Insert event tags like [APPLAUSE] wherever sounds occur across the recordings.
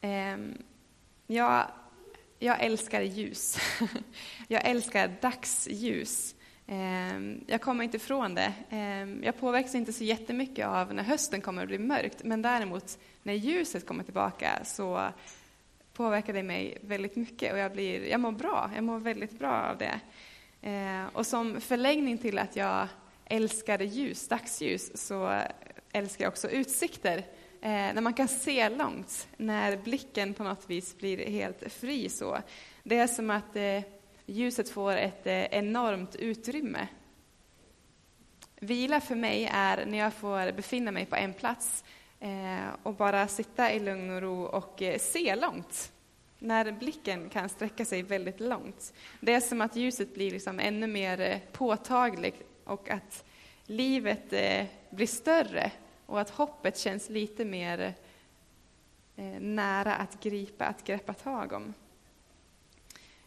Ehm, jag, jag älskar ljus. [LAUGHS] jag älskar dagsljus. Ehm, jag kommer inte ifrån det. Ehm, jag påverkas inte så jättemycket av när hösten kommer att bli mörkt, men däremot när ljuset kommer tillbaka så påverkar det mig väldigt mycket och jag, blir, jag mår bra. Jag mår väldigt bra av det. Och som förlängning till att jag älskar ljus, dagsljus, så älskar jag också utsikter. Eh, när man kan se långt, när blicken på något vis blir helt fri. så. Det är som att eh, ljuset får ett eh, enormt utrymme. Vila för mig är när jag får befinna mig på en plats eh, och bara sitta i lugn och ro och eh, se långt. När blicken kan sträcka sig väldigt långt. Det är som att ljuset blir liksom ännu mer eh, påtagligt och att livet eh, blir större och att hoppet känns lite mer eh, nära att gripa, att greppa tag om.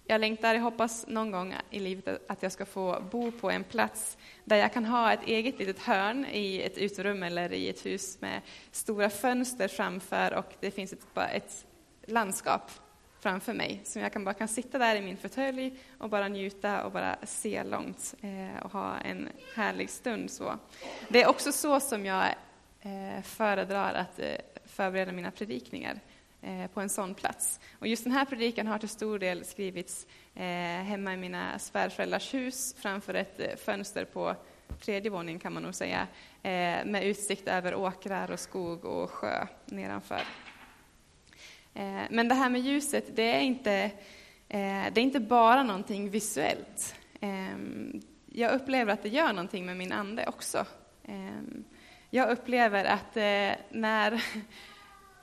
Jag längtar, jag hoppas någon gång i livet att jag ska få bo på en plats där jag kan ha ett eget litet hörn i ett uterum eller i ett hus med stora fönster framför och det finns ett, ett landskap framför mig. som jag kan bara kan sitta där i min fåtölj och bara njuta och bara se långt eh, och ha en härlig stund. Så. Det är också så som jag Eh, föredrar att eh, förbereda mina predikningar eh, på en sån plats. Och just den här predikan har till stor del skrivits hemma i mina svärföräldrars hus framför ett fönster på tredje våningen kan man nog säga, med utsikt över åkrar och skog och sjö nedanför. Men det här med ljuset, det är inte, det är inte bara någonting visuellt. Ehm, jag upplever att det gör någonting med min ande också ehm, jag upplever att eh, när [LAUGHS]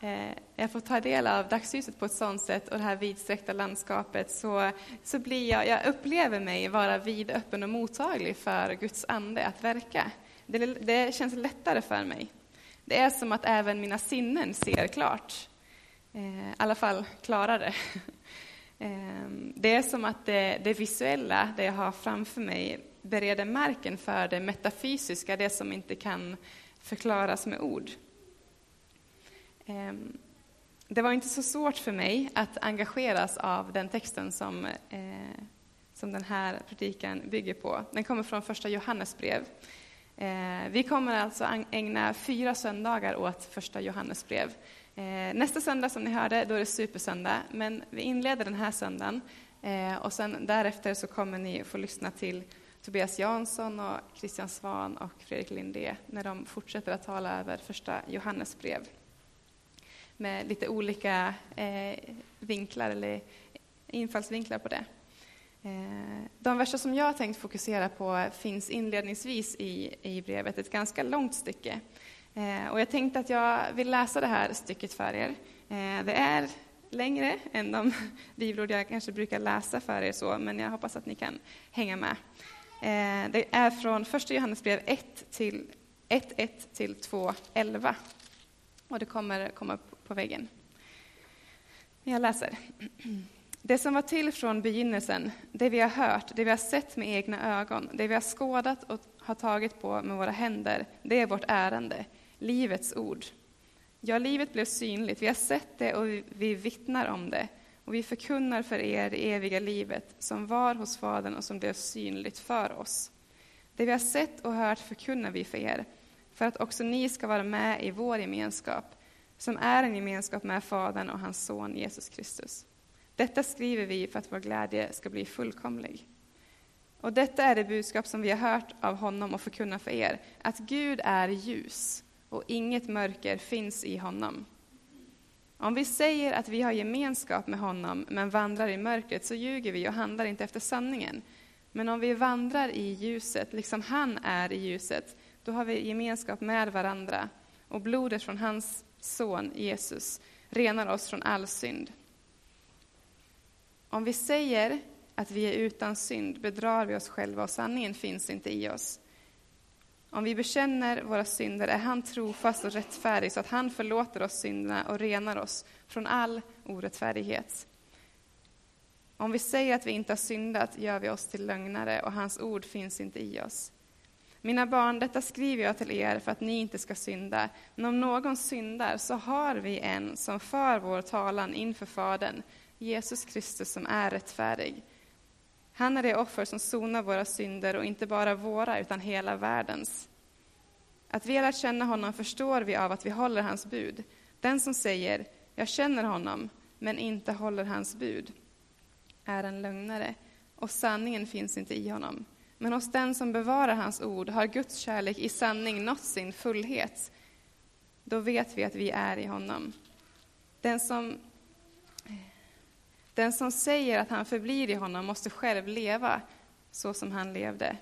eh, jag får ta del av dagsljuset på ett sådant sätt och det här vidsträckta landskapet så, så blir jag, jag upplever mig vara vidöppen och mottaglig för Guds ande att verka. Det, det känns lättare för mig. Det är som att även mina sinnen ser klart. Eh, I alla fall klarare. [LAUGHS] Ehm, det är som att det, det visuella, det jag har framför mig, bereder marken för det metafysiska, det som inte kan förklaras med ord. Ehm, det var inte så svårt för mig att engageras av den texten som, eh, som den här predikan bygger på. Den kommer från första Johannesbrev. Eh, vi kommer alltså ägna fyra söndagar åt första Johannesbrev. Eh, nästa söndag, som ni hörde, då är det supersöndag, men vi inleder den här söndagen eh, och sen därefter så kommer ni få lyssna till Tobias Jansson och Christian Svan och Fredrik Lindé när de fortsätter att tala över första Johannesbrev med lite olika eh, vinklar eller infallsvinklar på det. Eh, de verser som jag har tänkt fokusera på finns inledningsvis i, i brevet, ett ganska långt stycke. Eh, och jag tänkte att jag vill läsa det här stycket för er. Eh, det är längre än de [LAUGHS] bibelord jag kanske brukar läsa för er, så, men jag hoppas att ni kan hänga med. Eh, det är från första Johannesbrev 1 till 1.1 till 2.11. Och det kommer komma på väggen. Jag läser. [CLEARS THROAT] Det som var till från begynnelsen, det vi har hört, det vi har sett med egna ögon, det vi har skådat och har tagit på med våra händer, det är vårt ärende, livets ord. Ja, livet blev synligt, vi har sett det och vi vittnar om det och vi förkunnar för er det eviga livet som var hos Fadern och som blev synligt för oss. Det vi har sett och hört förkunnar vi för er, för att också ni ska vara med i vår gemenskap, som är en gemenskap med Fadern och hans son Jesus Kristus. Detta skriver vi för att vår glädje ska bli fullkomlig. Och detta är det budskap som vi har hört av honom och förkunnar för er, att Gud är ljus och inget mörker finns i honom. Om vi säger att vi har gemenskap med honom men vandrar i mörkret så ljuger vi och handlar inte efter sanningen. Men om vi vandrar i ljuset, liksom han är i ljuset, då har vi gemenskap med varandra och blodet från hans son Jesus renar oss från all synd. Om vi säger att vi är utan synd bedrar vi oss själva och sanningen finns inte i oss. Om vi bekänner våra synder är han trofast och rättfärdig så att han förlåter oss synderna och renar oss från all orättfärdighet. Om vi säger att vi inte har syndat gör vi oss till lögnare och hans ord finns inte i oss. Mina barn, detta skriver jag till er för att ni inte ska synda. Men om någon syndar så har vi en som för vår talan inför Fadern, Jesus Kristus som är rättfärdig. Han är det offer som sonar våra synder och inte bara våra utan hela världens. Att vi har lärt känna honom förstår vi av att vi håller hans bud. Den som säger jag känner honom men inte håller hans bud är en lögnare och sanningen finns inte i honom. Men hos den som bevarar hans ord har Guds kärlek i sanning nått sin fullhet. Då vet vi att vi är i honom. Den som, den som säger att han förblir i honom måste själv leva så som han levde.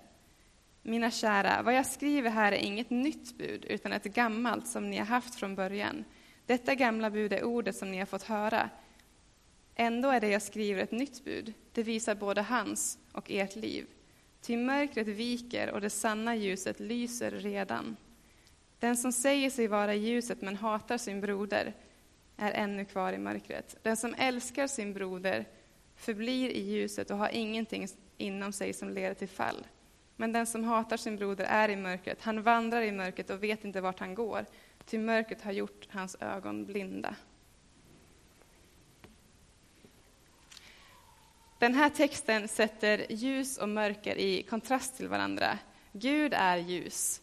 Mina kära, vad jag skriver här är inget nytt bud, utan ett gammalt som ni har haft från början. Detta gamla bud är ordet som ni har fått höra. Ändå är det jag skriver ett nytt bud. Det visar både hans och ert liv. Ty mörkret viker och det sanna ljuset lyser redan. Den som säger sig vara i ljuset men hatar sin broder är ännu kvar i mörkret. Den som älskar sin broder förblir i ljuset och har ingenting inom sig som leder till fall. Men den som hatar sin broder är i mörkret, han vandrar i mörkret och vet inte vart han går, ty mörkret har gjort hans ögon blinda. Den här texten sätter ljus och mörker i kontrast till varandra. Gud är ljus.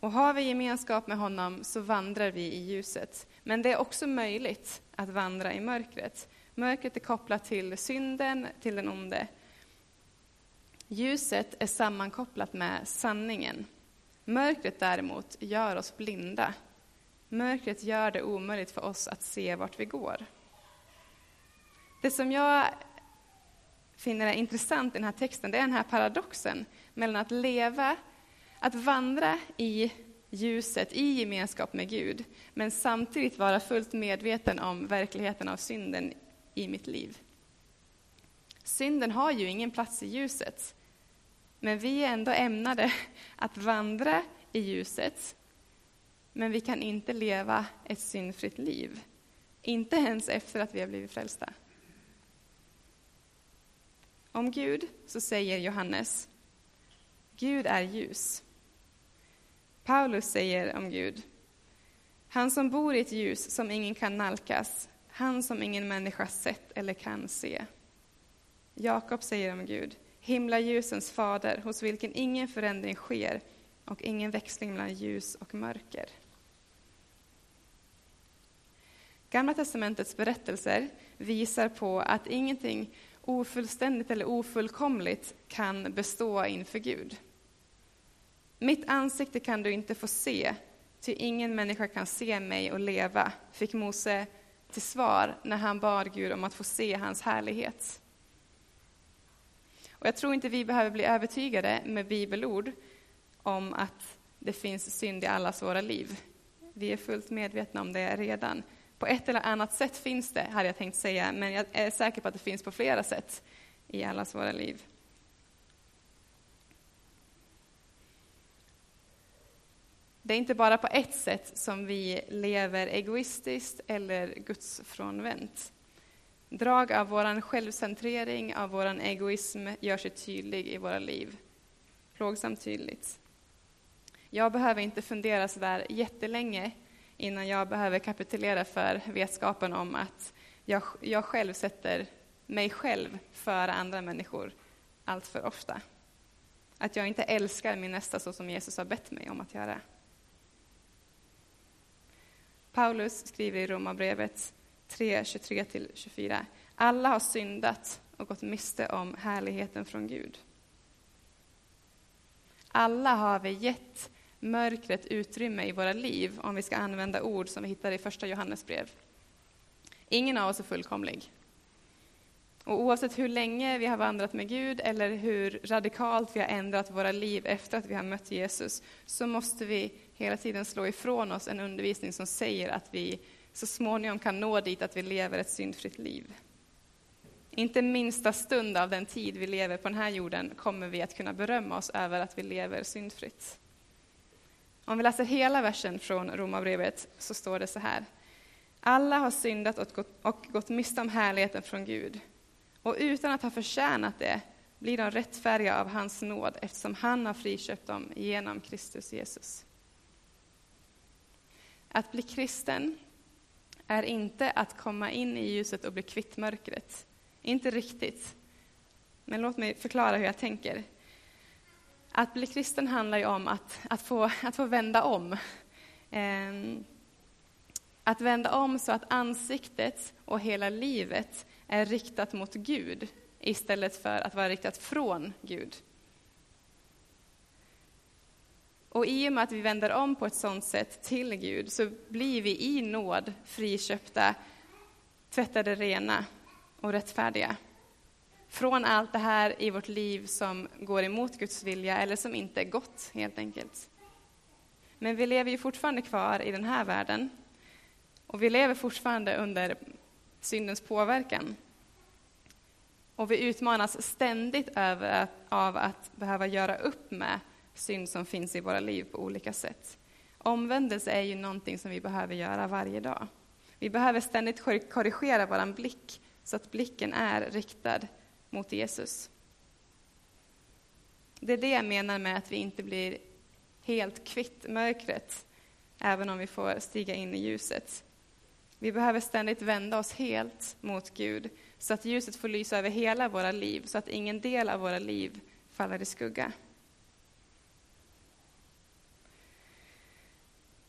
Och har vi gemenskap med honom så vandrar vi i ljuset. Men det är också möjligt att vandra i mörkret. Mörkret är kopplat till synden, till den onde. Ljuset är sammankopplat med sanningen. Mörkret däremot gör oss blinda. Mörkret gör det omöjligt för oss att se vart vi går. Det som jag finner är intressant i den här texten, det är den här paradoxen mellan att leva, att vandra i ljuset, i gemenskap med Gud, men samtidigt vara fullt medveten om verkligheten av synden i mitt liv. Synden har ju ingen plats i ljuset, men vi är ändå ämnade att vandra i ljuset, men vi kan inte leva ett syndfritt liv, inte ens efter att vi har blivit frälsta. Om Gud så säger Johannes, Gud är ljus. Paulus säger om Gud, han som bor i ett ljus som ingen kan nalkas, han som ingen människa sett eller kan se. Jakob säger om Gud, himlaljusens fader, hos vilken ingen förändring sker och ingen växling mellan ljus och mörker. Gamla testamentets berättelser visar på att ingenting ofullständigt eller ofullkomligt kan bestå inför Gud. Mitt ansikte kan du inte få se, ty ingen människa kan se mig och leva, fick Mose till svar när han bad Gud om att få se hans härlighet. Och jag tror inte vi behöver bli övertygade med bibelord om att det finns synd i allas våra liv. Vi är fullt medvetna om det redan. På ett eller annat sätt finns det, hade jag tänkt säga, men jag är säker på att det finns på flera sätt i allas våra liv. Det är inte bara på ett sätt som vi lever egoistiskt eller gudsfrånvänt. Drag av vår självcentrering, av vår egoism gör sig tydlig i våra liv. Plågsamt tydligt. Jag behöver inte fundera så där jättelänge innan jag behöver kapitulera för vetskapen om att jag, jag själv sätter mig själv före andra människor allt för ofta. Att jag inte älskar min nästa så som Jesus har bett mig om att göra. Paulus skriver i Romarbrevet 3, 23-24. Alla har syndat och gått miste om härligheten från Gud. Alla har vi gett mörkret utrymme i våra liv, om vi ska använda ord som vi hittar i första Johannesbrev. Ingen av oss är fullkomlig. Och oavsett hur länge vi har vandrat med Gud eller hur radikalt vi har ändrat våra liv efter att vi har mött Jesus, så måste vi hela tiden slå ifrån oss en undervisning som säger att vi så småningom kan nå dit att vi lever ett syndfritt liv. Inte minsta stund av den tid vi lever på den här jorden kommer vi att kunna berömma oss över att vi lever syndfritt. Om vi läser hela versen från Romarbrevet så står det så här. Alla har syndat och gått, och gått miste om härligheten från Gud. Och utan att ha förtjänat det blir de rättfärdiga av hans nåd eftersom han har friköpt dem genom Kristus Jesus. Att bli kristen är inte att komma in i ljuset och bli kvitt mörkret. Inte riktigt. Men låt mig förklara hur jag tänker. Att bli kristen handlar ju om att, att, få, att få vända om. Ehm, att vända om så att ansiktet och hela livet är riktat mot Gud istället för att vara riktat från Gud. Och i och med att vi vänder om på ett sådant sätt till Gud så blir vi i nåd friköpta, tvättade rena och rättfärdiga. Från allt det här i vårt liv som går emot Guds vilja eller som inte är gott, helt enkelt. Men vi lever ju fortfarande kvar i den här världen. Och vi lever fortfarande under syndens påverkan. Och vi utmanas ständigt över av att behöva göra upp med synd som finns i våra liv på olika sätt. Omvändelse är ju någonting som vi behöver göra varje dag. Vi behöver ständigt korrigera vår blick så att blicken är riktad mot Jesus. Det är det jag menar med att vi inte blir helt kvitt mörkret, även om vi får stiga in i ljuset. Vi behöver ständigt vända oss helt mot Gud, så att ljuset får lysa över hela våra liv, så att ingen del av våra liv faller i skugga.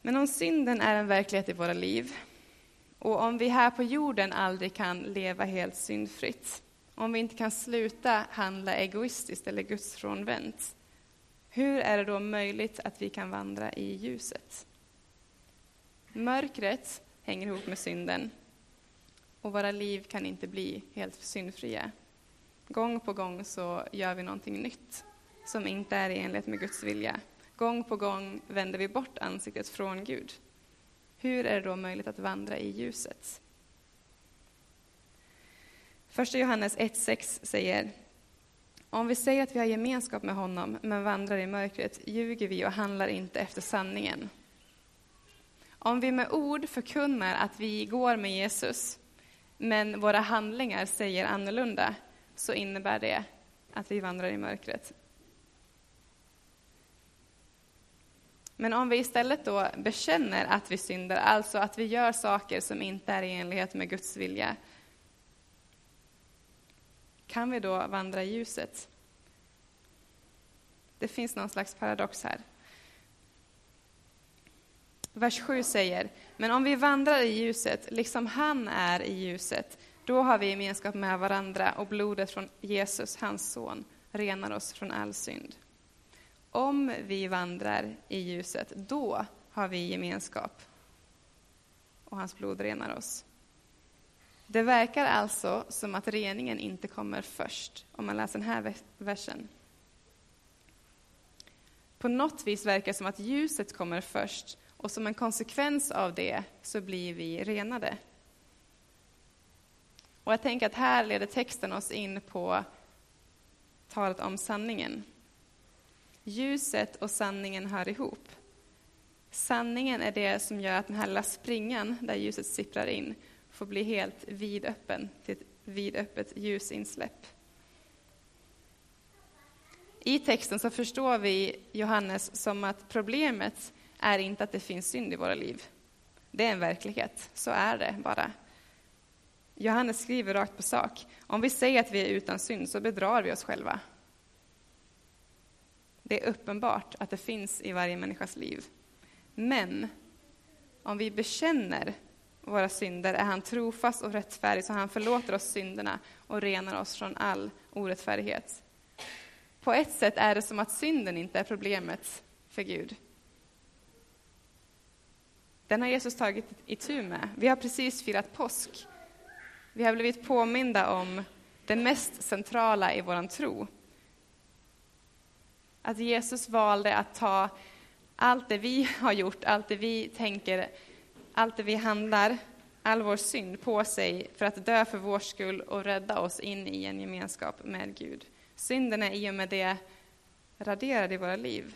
Men om synden är en verklighet i våra liv, och om vi här på jorden aldrig kan leva helt syndfritt, om vi inte kan sluta handla egoistiskt eller gudsfrånvänt, hur är det då möjligt att vi kan vandra i ljuset? Mörkret hänger ihop med synden och våra liv kan inte bli helt syndfria. Gång på gång så gör vi någonting nytt som inte är i enlighet med Guds vilja. Gång på gång vänder vi bort ansiktet från Gud. Hur är det då möjligt att vandra i ljuset? Första Johannes 1.6 säger om vi säger att vi har gemenskap med honom men vandrar i mörkret ljuger vi och handlar inte efter sanningen. Om vi med ord förkunnar att vi går med Jesus men våra handlingar säger annorlunda så innebär det att vi vandrar i mörkret. Men om vi istället då bekänner att vi syndar, alltså att vi gör saker som inte är i enlighet med Guds vilja, kan vi då vandra i ljuset? Det finns någon slags paradox här. Vers 7 säger, men om vi vandrar i ljuset, liksom han är i ljuset, då har vi gemenskap med varandra och blodet från Jesus, hans son, renar oss från all synd. Om vi vandrar i ljuset, då har vi gemenskap och hans blod renar oss. Det verkar alltså som att reningen inte kommer först, om man läser den här versen. På något vis verkar det som att ljuset kommer först och som en konsekvens av det så blir vi renade. Och jag tänker att här leder texten oss in på talet om sanningen. Ljuset och sanningen hör ihop. Sanningen är det som gör att den här lilla springan där ljuset sipprar in får bli helt vidöppen till ett vidöppet ljusinsläpp. I texten så förstår vi Johannes som att problemet är inte att det finns synd i våra liv. Det är en verklighet, så är det bara. Johannes skriver rakt på sak. Om vi säger att vi är utan synd så bedrar vi oss själva. Det är uppenbart att det finns i varje människas liv. Men om vi bekänner våra synder är han trofast och rättfärdig så han förlåter oss synderna och renar oss från all orättfärdighet. På ett sätt är det som att synden inte är problemet för Gud. Den har Jesus tagit itu med. Vi har precis firat påsk. Vi har blivit påminda om det mest centrala i vår tro. Att Jesus valde att ta allt det vi har gjort, allt det vi tänker, allt det vi handlar, all vår synd på sig för att dö för vår skull och rädda oss in i en gemenskap med Gud. Synden är i och med det raderad i våra liv.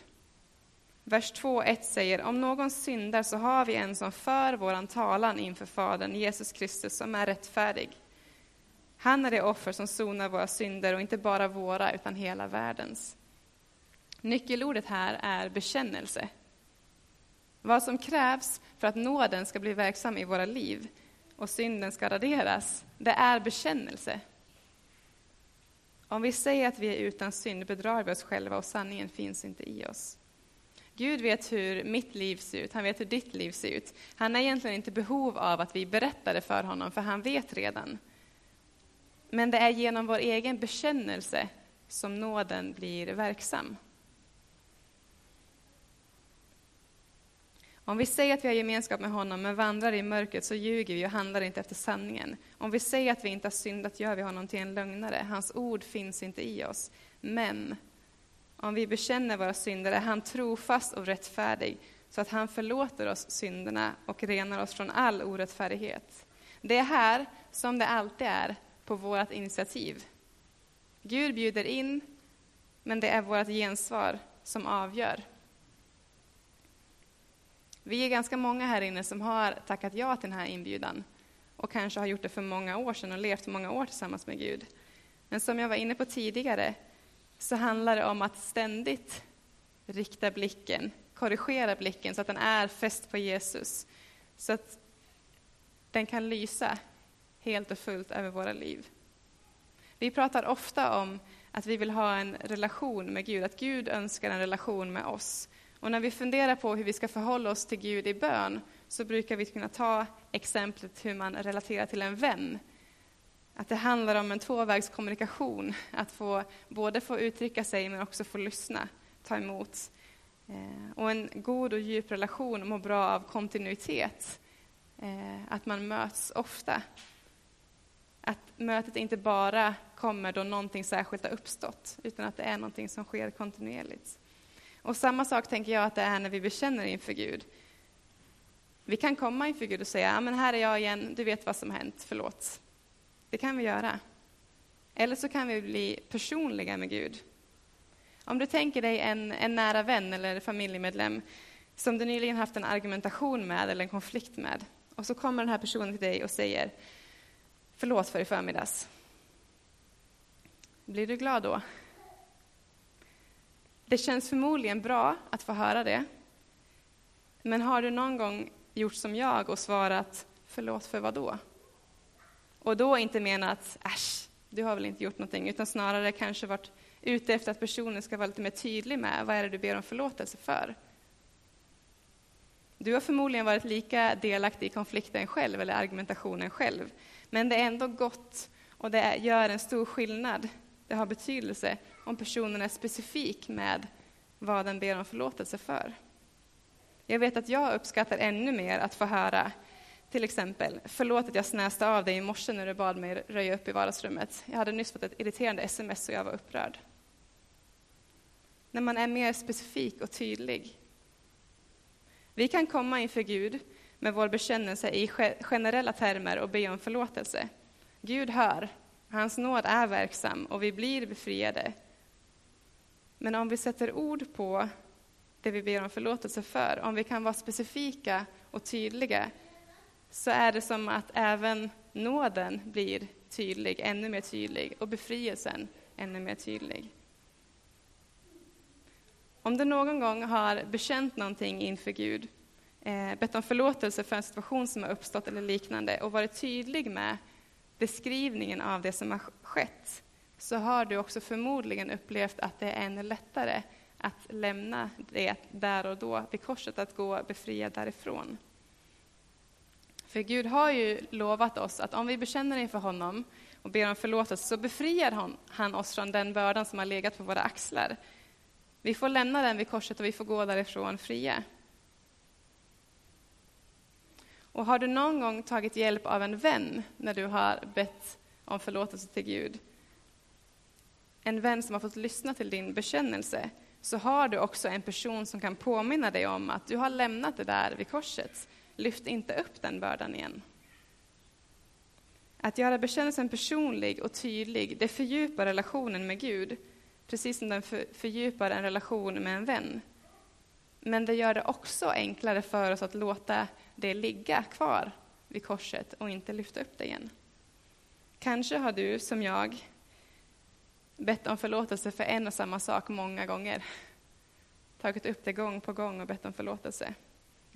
Vers 2.1 säger, om någon syndar så har vi en som för våran talan inför Fadern, Jesus Kristus, som är rättfärdig. Han är det offer som sonar våra synder, och inte bara våra, utan hela världens. Nyckelordet här är bekännelse. Vad som krävs för att nåden ska bli verksam i våra liv och synden ska raderas, det är bekännelse. Om vi säger att vi är utan synd bedrar vi oss själva och sanningen finns inte i oss. Gud vet hur mitt liv ser ut, han vet hur ditt liv ser ut. Han är egentligen inte i behov av att vi berättar det för honom, för han vet redan. Men det är genom vår egen bekännelse som nåden blir verksam. Om vi säger att vi har gemenskap med honom men vandrar i mörkret så ljuger vi och handlar inte efter sanningen. Om vi säger att vi inte har syndat gör vi honom till en lögnare. Hans ord finns inte i oss. Men om vi bekänner våra synder är han trofast och rättfärdig så att han förlåter oss synderna och renar oss från all orättfärdighet. Det är här, som det alltid är, på vårt initiativ. Gud bjuder in, men det är vårt gensvar som avgör. Vi är ganska många här inne som har tackat ja till den här inbjudan och kanske har gjort det för många år sedan och levt många år tillsammans med Gud. Men som jag var inne på tidigare så handlar det om att ständigt rikta blicken, korrigera blicken så att den är fäst på Jesus. Så att den kan lysa helt och fullt över våra liv. Vi pratar ofta om att vi vill ha en relation med Gud, att Gud önskar en relation med oss. Och när vi funderar på hur vi ska förhålla oss till Gud i bön så brukar vi kunna ta exemplet hur man relaterar till en vän. Att det handlar om en tvåvägskommunikation, att få, både få uttrycka sig men också få lyssna, ta emot. Eh, och en god och djup relation mår bra av kontinuitet, eh, att man möts ofta. Att mötet inte bara kommer då någonting särskilt har uppstått, utan att det är någonting som sker kontinuerligt. Och samma sak tänker jag att det är när vi bekänner inför Gud. Vi kan komma inför Gud och säga, men här är jag igen, du vet vad som har hänt, förlåt. Det kan vi göra. Eller så kan vi bli personliga med Gud. Om du tänker dig en, en nära vän eller familjemedlem som du nyligen haft en argumentation med eller en konflikt med, och så kommer den här personen till dig och säger, förlåt för i förmiddags. Blir du glad då? Det känns förmodligen bra att få höra det. Men har du någon gång gjort som jag och svarat förlåt för vad då? Och då inte menat äsch, du har väl inte gjort någonting, utan snarare kanske varit ute efter att personen ska vara lite mer tydlig med vad är det du ber om förlåtelse för. Du har förmodligen varit lika delaktig i konflikten själv, eller argumentationen själv, men det är ändå gott och det gör en stor skillnad. Det har betydelse om personen är specifik med vad den ber om förlåtelse för. Jag vet att jag uppskattar ännu mer att få höra till exempel, förlåt att jag snäste av dig i morse när du bad mig röja upp i vardagsrummet. Jag hade nyss fått ett irriterande sms och jag var upprörd. När man är mer specifik och tydlig. Vi kan komma inför Gud med vår bekännelse i generella termer och be om förlåtelse. Gud hör, hans nåd är verksam och vi blir befriade. Men om vi sätter ord på det vi ber om förlåtelse för, om vi kan vara specifika och tydliga, så är det som att även nåden blir tydlig, ännu mer tydlig, och befrielsen ännu mer tydlig. Om du någon gång har bekänt någonting inför Gud, eh, bett om förlåtelse för en situation som har uppstått eller liknande och varit tydlig med beskrivningen av det som har skett, så har du också förmodligen upplevt att det är ännu lättare att lämna det där och då vid korset, att gå befriad därifrån. För Gud har ju lovat oss att om vi bekänner inför honom och ber om förlåtelse så befriar han oss från den bördan som har legat på våra axlar. Vi får lämna den vid korset och vi får gå därifrån fria. Och har du någon gång tagit hjälp av en vän när du har bett om förlåtelse till Gud, en vän som har fått lyssna till din bekännelse, så har du också en person som kan påminna dig om att du har lämnat det där vid korset. Lyft inte upp den bördan igen. Att göra bekännelsen personlig och tydlig, det fördjupar relationen med Gud, precis som den fördjupar en relation med en vän. Men det gör det också enklare för oss att låta det ligga kvar vid korset och inte lyfta upp det igen. Kanske har du, som jag, bett om förlåtelse för en och samma sak många gånger. Tagit upp det gång på gång och bett om förlåtelse.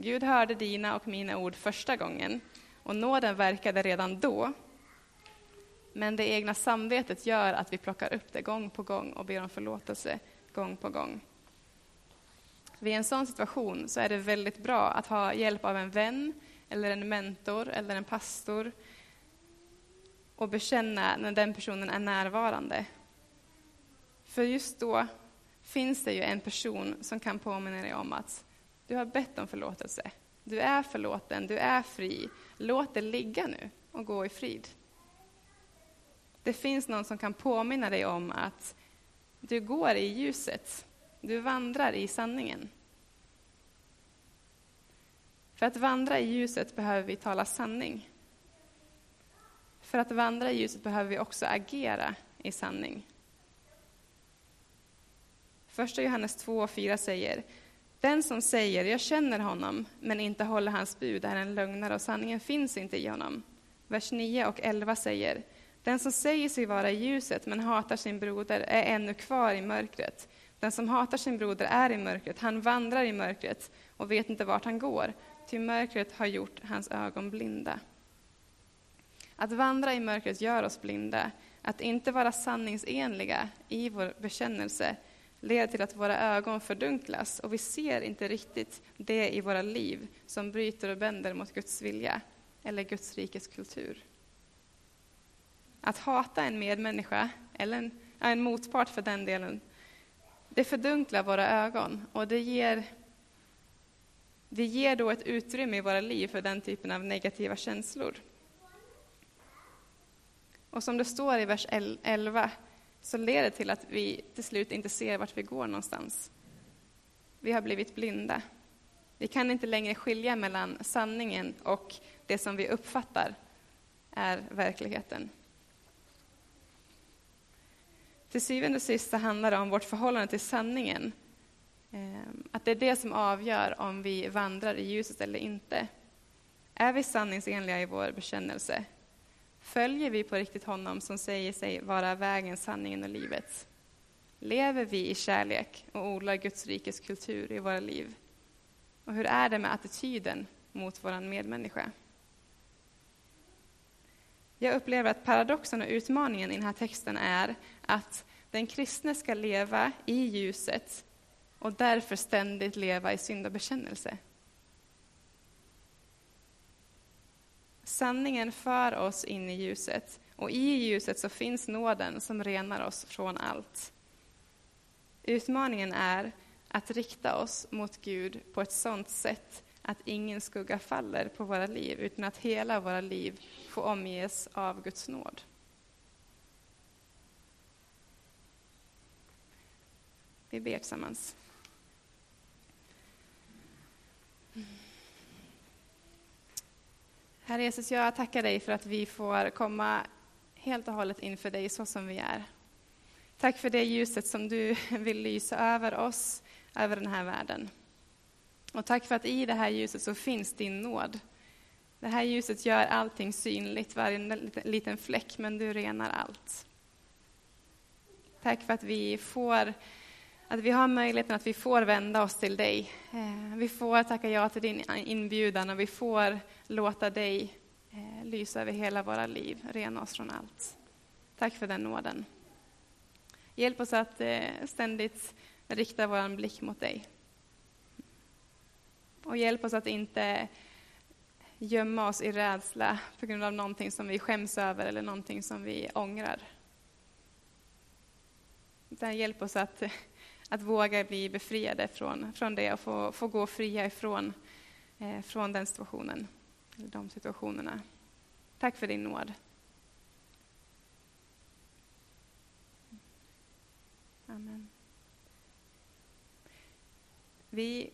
Gud hörde dina och mina ord första gången och nåden verkade redan då. Men det egna samvetet gör att vi plockar upp det gång på gång och ber om förlåtelse gång på gång. Vid en sån situation så är det väldigt bra att ha hjälp av en vän, eller en mentor eller en pastor och bekänna när den personen är närvarande. För just då finns det ju en person som kan påminna dig om att du har bett om förlåtelse. Du är förlåten, du är fri. Låt det ligga nu och gå i frid. Det finns någon som kan påminna dig om att du går i ljuset, du vandrar i sanningen. För att vandra i ljuset behöver vi tala sanning. För att vandra i ljuset behöver vi också agera i sanning. Första Johannes 2 och 4 säger den som säger jag känner honom men inte håller hans bud är en lögnare och sanningen finns inte i honom. Vers 9 och 11 säger Den som säger sig vara i ljuset men hatar sin broder är ännu kvar i mörkret. Den som hatar sin broder är i mörkret, han vandrar i mörkret och vet inte vart han går, ty mörkret har gjort hans ögon blinda. Att vandra i mörkret gör oss blinda. Att inte vara sanningsenliga i vår bekännelse leder till att våra ögon fördunklas och vi ser inte riktigt det i våra liv som bryter och bänder mot Guds vilja eller Guds rikes kultur. Att hata en medmänniska, eller en, en motpart för den delen, det fördunklar våra ögon och det ger, det ger då ett utrymme i våra liv för den typen av negativa känslor. Och som det står i vers 11 så leder det till att vi till slut inte ser vart vi går någonstans. Vi har blivit blinda. Vi kan inte längre skilja mellan sanningen och det som vi uppfattar är verkligheten. Till syvende och sist handlar det om vårt förhållande till sanningen. Ehm, att det är det som avgör om vi vandrar i ljuset eller inte. Är vi sanningsenliga i vår bekännelse? Följer vi på riktigt honom som säger sig vara vägen, sanningen och livet? Lever vi i kärlek och odlar Guds rikes kultur i våra liv? Och hur är det med attityden mot vår medmänniska? Jag upplever att paradoxen och utmaningen i den här texten är att den kristne ska leva i ljuset och därför ständigt leva i syndabekännelse. Sanningen för oss in i ljuset och i ljuset så finns nåden som renar oss från allt. Utmaningen är att rikta oss mot Gud på ett sådant sätt att ingen skugga faller på våra liv, utan att hela våra liv får omges av Guds nåd. Vi ber tillsammans. Herre Jesus, jag tackar dig för att vi får komma helt och hållet inför dig så som vi är. Tack för det ljuset som du [LAUGHS] vill lysa över oss, över den här världen. Och tack för att i det här ljuset så finns din nåd. Det här ljuset gör allting synligt, varje liten fläck, men du renar allt. Tack för att vi får att vi har möjligheten att vi får vända oss till dig. Eh, vi får tacka ja till din inbjudan och vi får låta dig eh, lysa över hela våra liv, rena oss från allt. Tack för den nåden. Hjälp oss att eh, ständigt rikta vår blick mot dig. Och hjälp oss att inte gömma oss i rädsla på grund av någonting som vi skäms över eller någonting som vi ångrar. Utan hjälp oss att, att våga bli befriade från, från det och få, få gå fria ifrån eh, från den situationen, eller de situationerna. Tack för din nåd. Amen. Vi